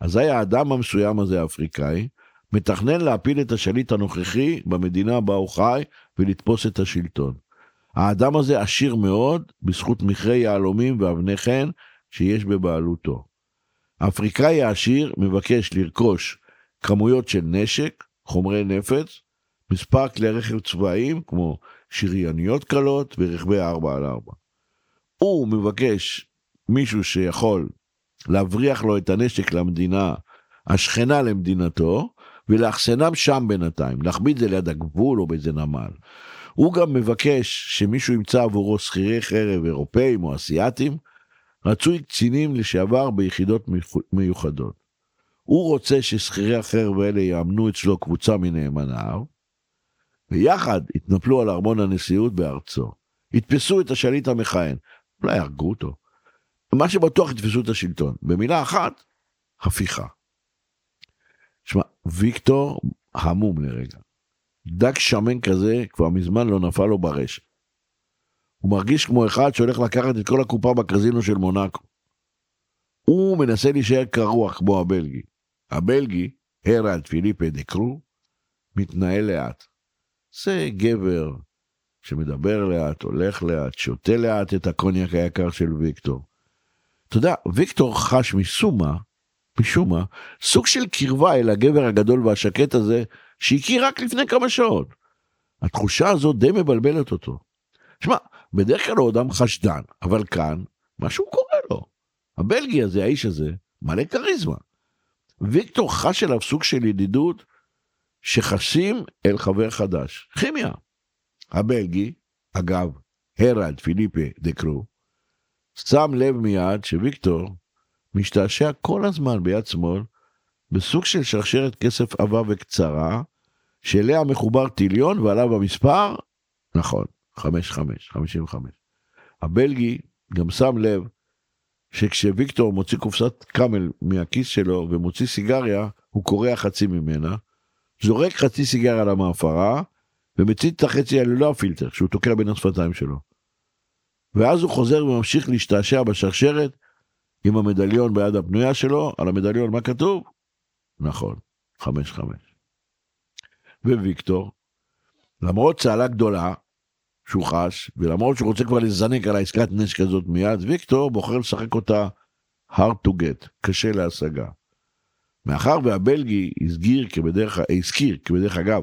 אזי האדם המסוים הזה, האפריקאי, מתכנן להפיל את השליט הנוכחי במדינה בה הוא חי ולתפוס את השלטון. האדם הזה עשיר מאוד בזכות מכרה יהלומים ואבני חן שיש בבעלותו. האפריקאי העשיר מבקש לרכוש כמויות של נשק, חומרי נפץ, מספר כלי רכב צבאיים כמו שרייניות קלות ורכבי 4 על 4. הוא מבקש מישהו שיכול להבריח לו את הנשק למדינה השכנה למדינתו, ולאחסנם שם בינתיים, להחביא את זה ליד הגבול או באיזה נמל. הוא גם מבקש שמישהו ימצא עבורו שכירי חרב אירופאים או אסיאתים, רצוי קצינים לשעבר ביחידות מיוחדות. הוא רוצה ששכירי החרב האלה יאמנו אצלו קבוצה מנאמניו, ויחד יתנפלו על ארמון הנשיאות בארצו. יתפסו את השליט המכהן, אולי יהרגו אותו. מה שבטוח יתפסו את השלטון. במילה אחת, הפיכה. שמע, ויקטור המום לרגע. דג שמן כזה כבר מזמן לא נפל לו ברשת. הוא מרגיש כמו אחד שהולך לקחת את כל הקופה בקזינו של מונאקו. הוא מנסה להישאר קרוח כמו הבלגי. הבלגי, הרלד פיליפה דקרו, מתנהל לאט. זה גבר שמדבר לאט, הולך לאט, שותה לאט את הקוניאק היקר של ויקטור. אתה יודע, ויקטור חש משום מה, משום מה, סוג של קרבה אל הגבר הגדול והשקט הזה, שהכיר רק לפני כמה שעות. התחושה הזאת די מבלבלת אותו. שמע, בדרך כלל הוא אדם חשדן, אבל כאן, משהו קורה לו. הבלגי הזה, האיש הזה, מלא כריזמה. ויקטור חש אליו סוג של ידידות שחשים אל חבר חדש. כימיה. הבלגי, אגב, הרלד פיליפה דה קרו, שם לב מיד שוויקטור משתעשע כל הזמן ביד שמאל בסוג של שרשרת כסף עבה וקצרה, שאליה מחובר טיליון ועליו המספר, נכון, 55, 55. הבלגי גם שם לב שכשוויקטור מוציא קופסת קאמל מהכיס שלו ומוציא סיגריה, הוא קורע חצי ממנה, זורק חצי סיגריה למעפרה, ומצית את החצי על ללא הפילטר, שהוא תוקע בין השפתיים שלו. ואז הוא חוזר וממשיך להשתעשע בשרשרת עם המדליון ביד הפנויה שלו, על המדליון מה כתוב? נכון, חמש חמש. וויקטור, למרות צהלה גדולה שהוא חש, ולמרות שהוא רוצה כבר לזנק על העסקת נשק הזאת מיד, ויקטור בוחר לשחק אותה hard to get, קשה להשגה. מאחר והבלגי הזכיר כבדרך, הזכיר כבדרך אגב,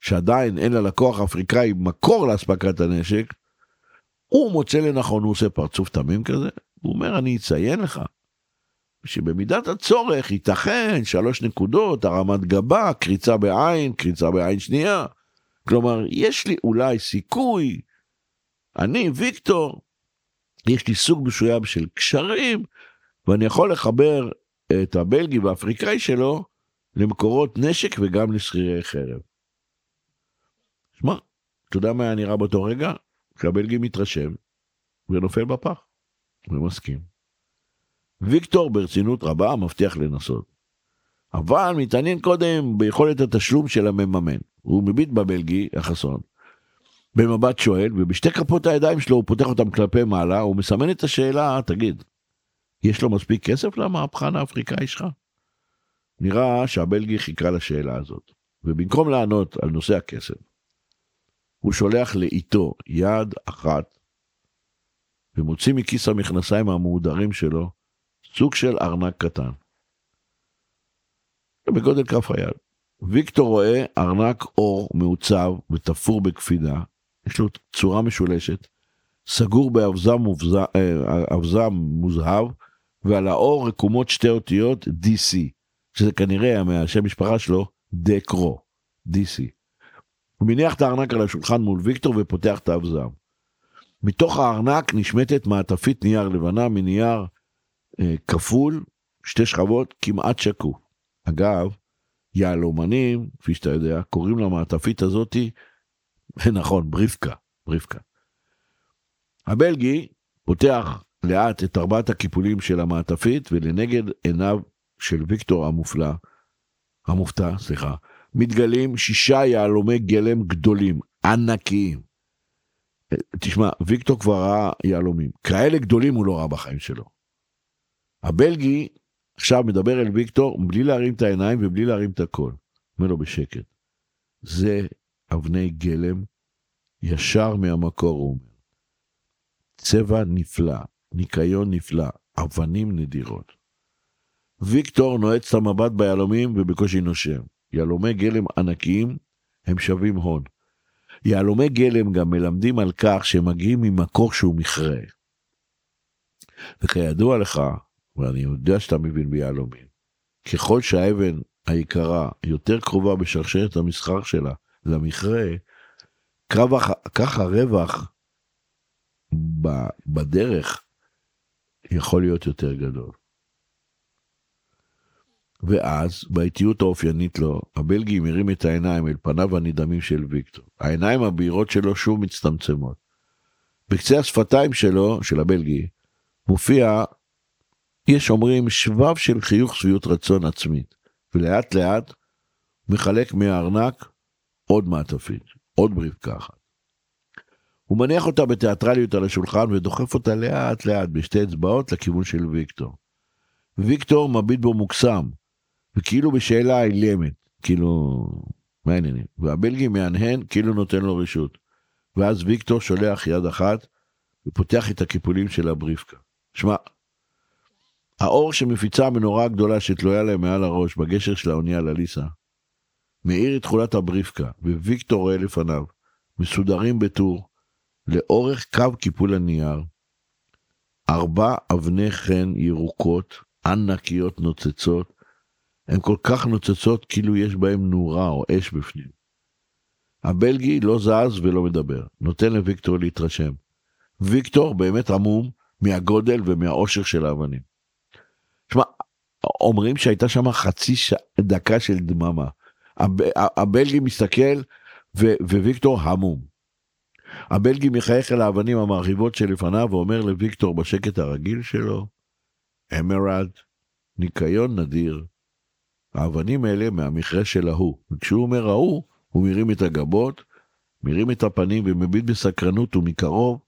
שעדיין אין ללקוח האפריקאי מקור לאספקת הנשק, הוא מוצא לנכון, הוא עושה פרצוף תמים כזה, הוא אומר, אני אציין לך, שבמידת הצורך ייתכן שלוש נקודות, הרמת גבה, קריצה בעין, קריצה בעין שנייה. כלומר, יש לי אולי סיכוי, אני, ויקטור, יש לי סוג מסוים של קשרים, ואני יכול לחבר את הבלגי והאפריקאי שלו למקורות נשק וגם לשכירי חרב. שמע, אתה יודע מה היה נראה באותו רגע? שהבלגי מתרשם ונופל בפח ומסכים. ויקטור ברצינות רבה מבטיח לנסות. אבל מתעניין קודם ביכולת התשלום של המממן. הוא מביט בבלגי, החסון, במבט שואל, ובשתי כפות הידיים שלו הוא פותח אותם כלפי מעלה, הוא מסמן את השאלה, תגיד, יש לו מספיק כסף למהפכן האפריקאי שלך? נראה שהבלגי חיכה לשאלה הזאת, ובמקום לענות על נושא הכסף, הוא שולח לאיתו יד אחת ומוציא מכיס המכנסיים המהודרים שלו סוג של ארנק קטן. בגודל כף היד. ויקטור רואה ארנק אור מעוצב ותפור בקפידה, יש לו צורה משולשת, סגור באבזם אה, מוזהב, ועל האור רקומות שתי אותיות DC, שזה כנראה מהשם משפחה שלו, דקרו, DC. הוא מניח את הארנק על השולחן מול ויקטור ופותח את האבזם. מתוך הארנק נשמטת מעטפית נייר לבנה מנייר אה, כפול, שתי שכבות, כמעט שקוף. אגב, יהלומנים, כפי שאתה יודע, קוראים למעטפית הזאתי, [laughs] נכון, בריפקה, בריפקה. הבלגי פותח לאט את ארבעת הקיפולים של המעטפית, ולנגד עיניו של ויקטור המופלא, המופתע, סליחה, מתגלים שישה יהלומי גלם גדולים, ענקיים. תשמע, ויקטור כבר ראה יהלומים. כאלה גדולים הוא לא ראה בחיים שלו. הבלגי עכשיו מדבר אל ויקטור בלי להרים את העיניים ובלי להרים את הקול. אומר לו בשקט, זה אבני גלם ישר מהמקור, הוא אומר. צבע נפלא, ניקיון נפלא, אבנים נדירות. ויקטור נועץ את המבט ביהלומים ובקושי נושם. יהלומי גלם ענקיים הם שווים הון. יהלומי גלם גם מלמדים על כך שהם מגיעים ממקור שהוא מכרה. וכידוע לך, ואני יודע שאתה מבין ביהלומים, ככל שהאבן היקרה יותר קרובה בשרשרת המסחר שלה למכרה, כך הרווח בדרך יכול להיות יותר גדול. ואז, באיטיות האופיינית לו, הבלגי מרים את העיניים אל פניו הנדהמים של ויקטור. העיניים הבהירות שלו שוב מצטמצמות. בקצה השפתיים שלו, של הבלגי, מופיע, יש אומרים, שבב של חיוך שביעות רצון עצמית, ולאט לאט מחלק מהארנק עוד מעטפית, עוד ברבקה אחת. הוא מניח אותה בתיאטרליות על השולחן ודוחף אותה לאט לאט בשתי אצבעות לכיוון של ויקטור. ויקטור מביט בו מוקסם, וכאילו בשאלה אילמת, כאילו, מה העניינים? והבלגי מהנהן כאילו נותן לו רשות. ואז ויקטור שולח יד אחת ופותח את הקיפולים של הבריפקה. שמע, האור שמפיצה המנורה הגדולה שתלויה להם מעל הראש בגשר של האונייה לליסה, מאיר את תכולת הבריפקה, וויקטור לפניו, מסודרים בטור, לאורך קו קיפול הנייר, ארבע אבני חן ירוקות, ענקיות נוצצות, הן כל כך נוצצות כאילו יש בהן נורה או אש בפנים. הבלגי לא זז ולא מדבר, נותן לוויקטור להתרשם. ויקטור באמת עמום מהגודל ומהאושר של האבנים. שמע, אומרים שהייתה שם חצי ש... דקה של דממה. הב... הבלגי מסתכל ו... וויקטור המום. הבלגי מחייך אל האבנים המרחיבות שלפניו ואומר לוויקטור בשקט הרגיל שלו, אמרד, ניקיון נדיר, האבנים האלה מהמכרה של ההוא. וכשהוא אומר ההוא, הוא מרים את הגבות, מרים את הפנים ומביט בסקרנות ומקרוב,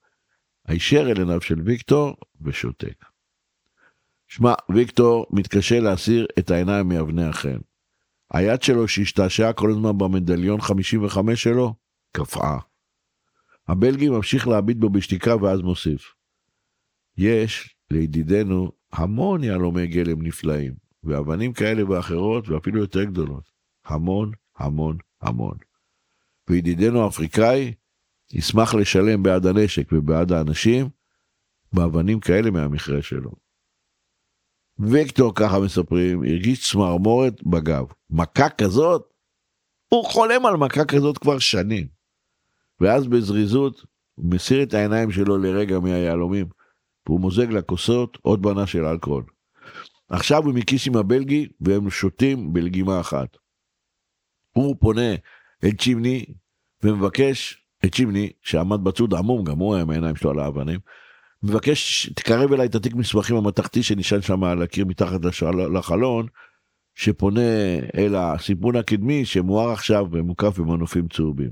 הישר אל עיניו של ויקטור ושותק. שמע, ויקטור מתקשה להסיר את העיניים מאבני החן. היד שלו שהשתעשעה כל הזמן במדליון 55 שלו, קפאה. הבלגי ממשיך להביט בו בשתיקה ואז מוסיף. יש לידידנו המון יהלומי גלם נפלאים. ואבנים כאלה ואחרות, ואפילו יותר גדולות. המון, המון, המון. וידידנו האפריקאי ישמח לשלם בעד הנשק ובעד האנשים באבנים כאלה מהמכרה שלו. ויקטור, ככה מספרים, הרגיש צמרמורת בגב. מכה כזאת? הוא חולם על מכה כזאת כבר שנים. ואז בזריזות הוא מסיר את העיניים שלו לרגע מהיהלומים, והוא מוזג לכוסות עוד בנה של אלכוהול. עכשיו הוא מכיס עם הבלגי והם שותים בלגימה אחת. הוא פונה אל צ'ימני ומבקש את צ'ימני שעמד בצוד עמום גם הוא היה עם העיניים שלו על האבנים. מבקש תקרב אליי את התיק מסמכים המתכתי שנשען שם על הקיר מתחת לחלון שפונה אל הסיפון הקדמי שמואר עכשיו ומוקף במנופים צהובים.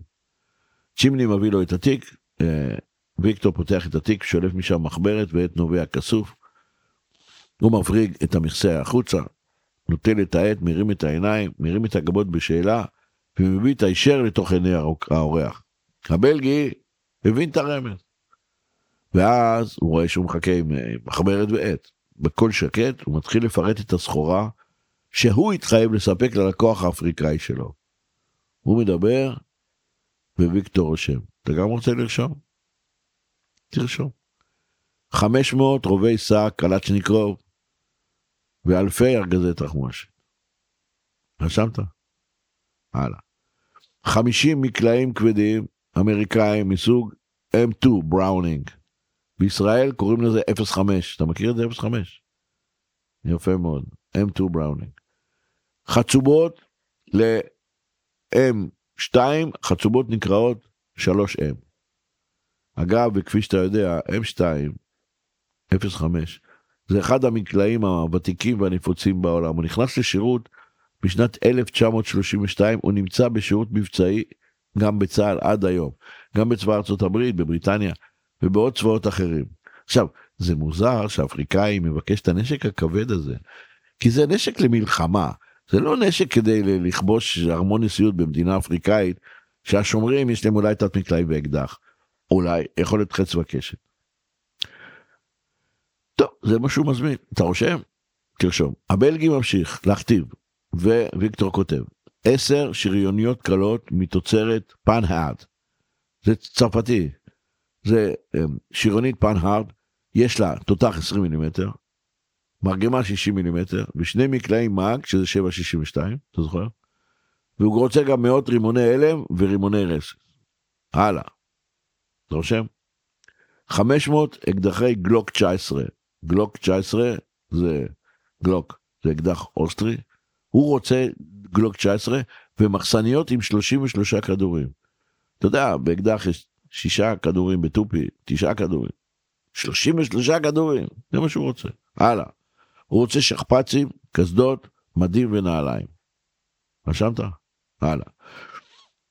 צ'ימני מביא לו את התיק, אה, ויקטור פותח את התיק, שולף משם מחברת ואת נובע כסוף. הוא מבריג את המכסה החוצה, נוטל את העט, מרים את העיניים, מרים את הגבות בשאלה, ומביט הישר לתוך עיני האורח. הבלגי הבין את הרמז. ואז הוא רואה שהוא מחכה עם אה, מחברת ועט. בקול שקט הוא מתחיל לפרט את הסחורה שהוא התחייב לספק ללקוח האפריקאי שלו. הוא מדבר וויקטור רושם. אתה גם רוצה לרשום? תרשום. 500 רובי שק, קלצ'ניקרוב ואלפי ארגזי תחמושת. רשמת? הלאה. 50 מקלעים כבדים אמריקאים מסוג M2 בראונינג. בישראל קוראים לזה 05. אתה מכיר את זה 05? יפה מאוד. M2 בראונינג. חצובות ל-M2, חצובות נקראות 3M. אגב, וכפי שאתה יודע, M2, 05, זה אחד המקלעים הוותיקים והנפוצים בעולם. הוא נכנס לשירות בשנת 1932, הוא נמצא בשירות מבצעי גם בצה"ל עד היום, גם בצבא ארצות הברית, בבריטניה ובעוד צבאות אחרים. עכשיו, זה מוזר שאפריקאי מבקש את הנשק הכבד הזה, כי זה נשק למלחמה, זה לא נשק כדי לכבוש ארמון נשיאות במדינה אפריקאית, שהשומרים יש להם אולי תת מקלעי ואקדח, אולי יכול להיות חץ וקשת. טוב, זה מה שהוא מזמין, אתה רושם? תרשום. הבלגי ממשיך להכתיב, וויקטור כותב, עשר שריוניות קלות מתוצרת פן-הארד. זה צרפתי. זה אמ, שריונית פן-הארד, יש לה תותח 20 מילימטר, מרגמה 60 מילימטר, ושני מקלעים מאג, שזה 7.62, אתה זוכר? והוא רוצה גם מאות רימוני הלם ורימוני רסס. הלאה. אתה רושם? 500 אקדחי גלוק 19. גלוק 19 זה גלוק, זה אקדח אוסטרי. הוא רוצה גלוק 19 ומחסניות עם 33 כדורים. אתה יודע, באקדח יש שישה כדורים בתופי, תשעה כדורים. 33 כדורים, זה מה שהוא רוצה. הלאה. הוא רוצה שכפ"צים, קסדות, מדים ונעליים. רשמת? הלאה.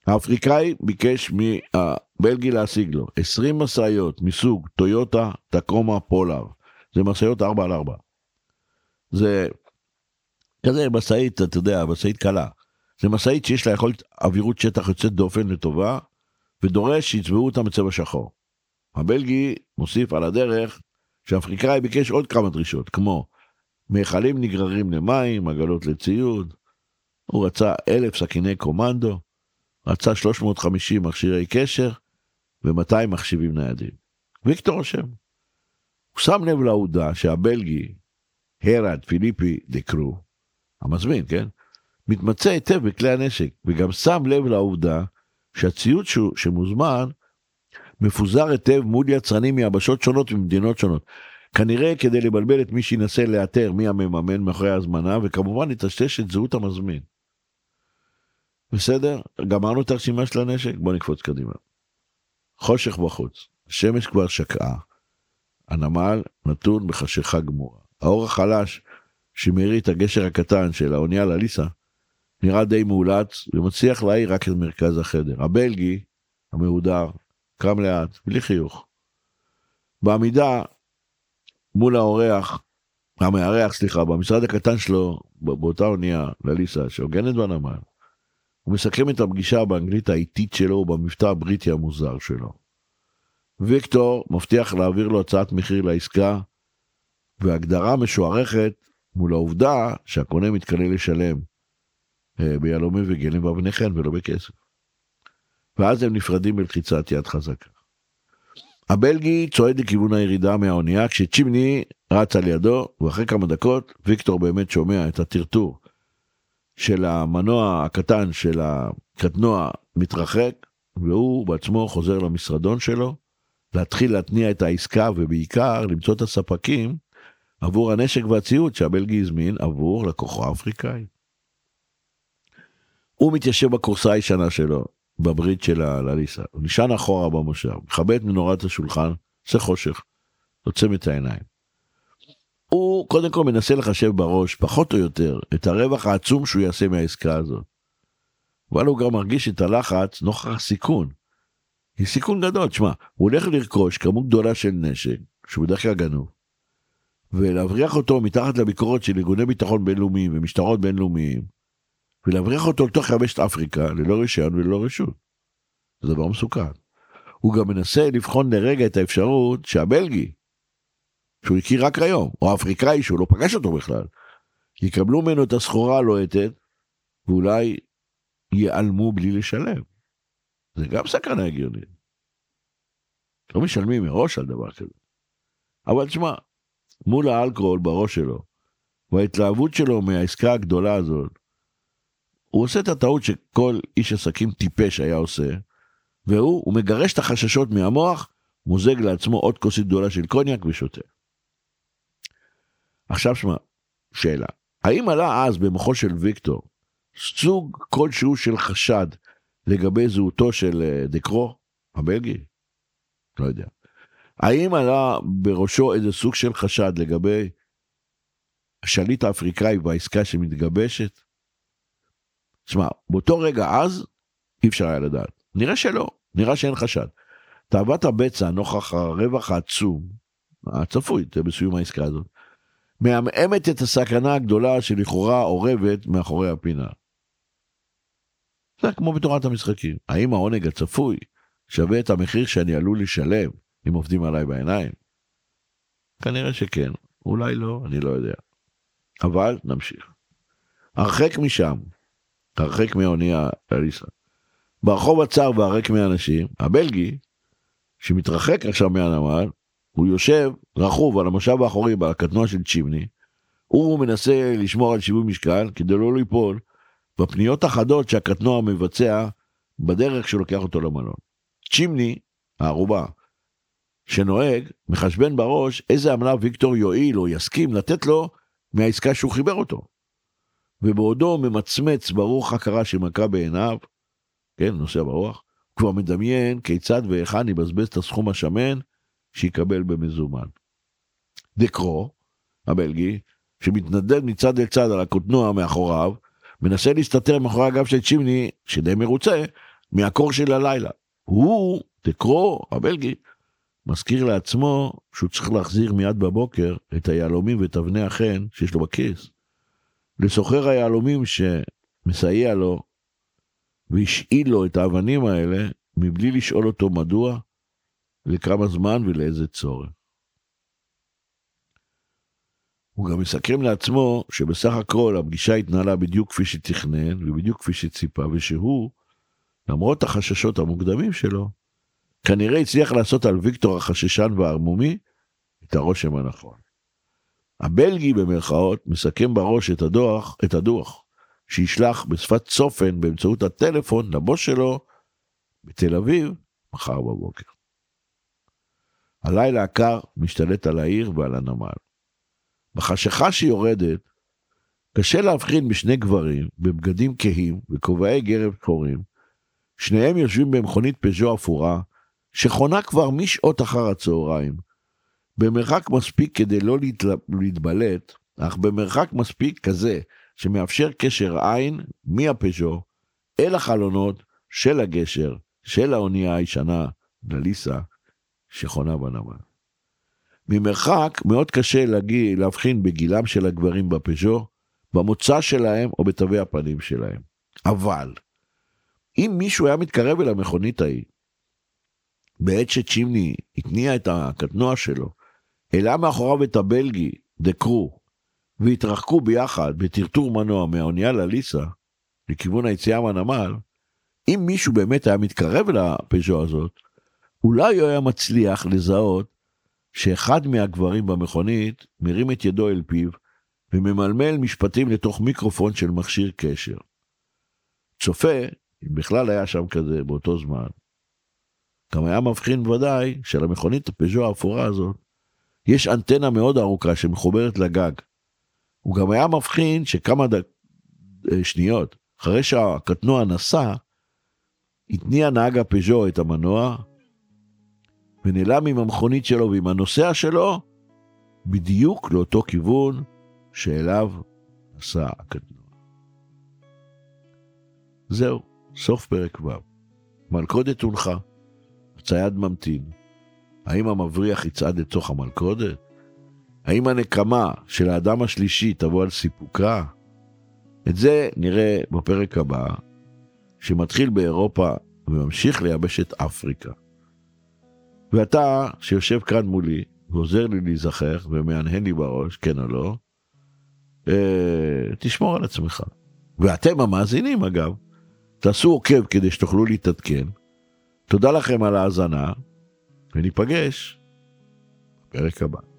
האפריקאי ביקש מהבלגי להשיג לו 20 משאיות מסוג טויוטה טקומה פולאר. זה משאיות 4 על 4. זה כזה משאית, אתה יודע, משאית קלה. זה משאית שיש לה יכולת אווירות שטח יוצאת דופן לטובה, ודורש שיצבעו אותה בצבע שחור. הבלגי מוסיף על הדרך שהאפריקאי ביקש עוד כמה דרישות, כמו מיכלים נגררים למים, עגלות לציוד, הוא רצה אלף סכיני קומנדו, רצה 350 מכשירי קשר ו-200 מחשבים ניידים. ויקטור רושם. הוא שם לב לעובדה שהבלגי, הרד פיליפי דה קרו, המזמין, כן? מתמצא היטב בכלי הנשק, וגם שם לב לעובדה שהציוד שמוזמן מפוזר היטב מול יצרנים מיבשות שונות וממדינות שונות. כנראה כדי לבלבל את מי שינסה לאתר מי המממן מאחורי ההזמנה, וכמובן לטשטש את זהות המזמין. בסדר? גמרנו את הרשימה של הנשק? בוא נקפוץ קדימה. חושך בחוץ, השמש כבר שקעה. הנמל נתון בחשיכה גמורה. האור החלש שמאיר את הגשר הקטן של האונייה לליסה נראה די מאולץ ומצליח להאיר רק את מרכז החדר. הבלגי, המהודר, קם לאט, בלי חיוך. בעמידה מול האורח, המארח, סליחה, במשרד הקטן שלו, באותה אונייה, לליסה, שהוגנת בנמל, הוא מסכם את הפגישה באנגלית האיטית שלו ובמבטא הבריטי המוזר שלו. ויקטור מבטיח להעביר לו הצעת מחיר לעסקה, והגדרה משוערכת מול העובדה שהקונה מתקנה לשלם ביהלומים וגלים ואבני חן ולא בכסף. ואז הם נפרדים בלחיצת יד חזקה. הבלגי צועד לכיוון הירידה מהאונייה כשצ'ימני רץ על ידו ואחרי כמה דקות ויקטור באמת שומע את הטרטור של המנוע הקטן של הקטנוע מתרחק והוא בעצמו חוזר למשרדון שלו להתחיל להתניע את העסקה ובעיקר למצוא את הספקים עבור הנשק והציוד שהבלגי הזמין עבור לקוחו האפריקאי. הוא מתיישב בכורסה הישנה שלו בברית של הליסה, הוא נשען אחורה במושב, מכבה את מנורת השולחן, עושה חושך, עוצם את העיניים. הוא קודם כל מנסה לחשב בראש, פחות או יותר, את הרווח העצום שהוא יעשה מהעסקה הזאת. אבל הוא גם מרגיש את הלחץ נוכח הסיכון. היא סיכון גדול, תשמע, הוא הולך לרכוש כמות גדולה של נשק, שהוא בדרך כלל גנוב, ולהבריח אותו מתחת לביקורת של ארגוני ביטחון בינלאומיים ומשטרות בינלאומיים, ולהבריח אותו לתוך יבשת אפריקה ללא רישיון וללא רשות. זה דבר מסוכן. הוא גם מנסה לבחון לרגע את האפשרות שהבלגי, שהוא הכיר רק היום, או האפריקאי שהוא לא פגש אותו בכלל, יקבלו ממנו את הסחורה הלוהטת, ואולי ייעלמו בלי לשלם. זה גם סכנה הגיונית. לא משלמים מראש על דבר כזה. אבל תשמע, מול האלכוהול בראש שלו, וההתלהבות שלו מהעסקה הגדולה הזאת, הוא עושה את הטעות שכל איש עסקים טיפש היה עושה, והוא, הוא מגרש את החששות מהמוח, מוזג לעצמו עוד כוסית גדולה של קוניאק ושותה. עכשיו שמע, שאלה, האם עלה אז במוחו של ויקטור סוג כלשהו של חשד לגבי זהותו של אה, דקרו, הבלגי? לא יודע. האם עלה בראשו איזה סוג של חשד לגבי השליט האפריקאי והעסקה שמתגבשת? תשמע, באותו רגע אז אי אפשר היה לדעת. נראה שלא, נראה שאין חשד. תאוות הבצע נוכח הרווח העצום, הצפוי בסיום העסקה הזאת, מעמעמת את הסכנה הגדולה שלכאורה אורבת מאחורי הפינה. זה כמו בתורת המשחקים. האם העונג הצפוי שווה את המחיר שאני עלול לשלם אם עובדים עליי בעיניים? כנראה שכן, אולי לא, אני לא יודע. אבל נמשיך. הרחק משם, הרחק מהאונייה אליסה. ברחוב הצר והריק מאנשים, הבלגי, שמתרחק עכשיו מהנמל, הוא יושב רכוב על המושב האחורי בקטנוע של צ'ימני, הוא מנסה לשמור על שיווי משקל כדי לא ליפול בפניות החדות שהקטנוע מבצע בדרך שלוקח אותו למלון. צ'ימני, הערובה, שנוהג, מחשבן בראש איזה עמלה ויקטור יועיל או יסכים לתת לו מהעסקה שהוא חיבר אותו. ובעודו ממצמץ ברוח הכרה שמכה בעיניו, כן, נוסע ברוח, כבר מדמיין כיצד והיכן יבזבז את הסכום השמן שיקבל במזומן. דקרו, הבלגי, שמתנדד מצד אל צד על הקוטנוע מאחוריו, מנסה להסתתר מאחורי הגב של צ'ימני, שדי מרוצה, מהקור של הלילה. הוא, דקרו, הבלגי, מזכיר לעצמו שהוא צריך להחזיר מיד בבוקר את היהלומים ואת אבני החן שיש לו בכיס. לסוחר היהלומים שמסייע לו והשאיל לו את האבנים האלה מבלי לשאול אותו מדוע, לכמה זמן ולאיזה צורך. הוא גם מסכם לעצמו שבסך הכל הפגישה התנהלה בדיוק כפי שתכנן ובדיוק כפי שציפה ושהוא, למרות החששות המוקדמים שלו, כנראה הצליח לעשות על ויקטור החששן והערמומי את הרושם הנכון. הבלגי במרכאות מסכם בראש את הדוח, את הדוח שישלח בשפת צופן באמצעות הטלפון לבוס שלו בתל אביב מחר בבוקר. הלילה הקר משתלט על העיר ועל הנמל. בחשיכה שיורדת, קשה להבחין בשני גברים בבגדים כהים וכובעי גרב שחורים, שניהם יושבים במכונית פז'ו אפורה, שחונה כבר משעות אחר הצהריים, במרחק מספיק כדי לא להתבלט, אך במרחק מספיק כזה שמאפשר קשר עין מהפז'ו אל החלונות של הגשר של האונייה הישנה, דליסה, שחונה בנמל. ממרחק מאוד קשה להגיע, להבחין בגילם של הגברים בפז'ו, במוצא שלהם או בתווי הפנים שלהם. אבל, אם מישהו היה מתקרב אל המכונית ההיא, בעת שצ'ימני התניע את הקטנוע שלו, העלה מאחוריו את הבלגי, דקרו, והתרחקו ביחד בטרטור מנוע מהאונייה לליסה, לכיוון היציאה מהנמל, אם מישהו באמת היה מתקרב לפז'ו הזאת, אולי הוא היה מצליח לזהות שאחד מהגברים במכונית מרים את ידו אל פיו וממלמל משפטים לתוך מיקרופון של מכשיר קשר. צופה, אם בכלל היה שם כזה באותו זמן, גם היה מבחין ודאי שלמכונית הפז'ו האפורה הזאת יש אנטנה מאוד ארוכה שמחוברת לגג. הוא גם היה מבחין שכמה ד... אה, שניות אחרי שהקטנוע נסע, התניע נהג הפז'ו את המנוע ונעלם עם המכונית שלו ועם הנוסע שלו בדיוק לאותו כיוון שאליו נסע הקטנוע. זהו, סוף פרק ו'. מלכודת הונחה, הצייד ממתין. האם המבריח יצעד לתוך המלכודת? האם הנקמה של האדם השלישי תבוא על סיפוקה? את זה נראה בפרק הבא, שמתחיל באירופה וממשיך לייבש את אפריקה. ואתה, שיושב כאן מולי, ועוזר לי להיזכר ומהנהן לי בראש, כן או לא, אה, תשמור על עצמך. ואתם המאזינים אגב, תעשו עוקב כדי שתוכלו להתעדכן. תודה לכם על ההאזנה, וניפגש בפרק הבא.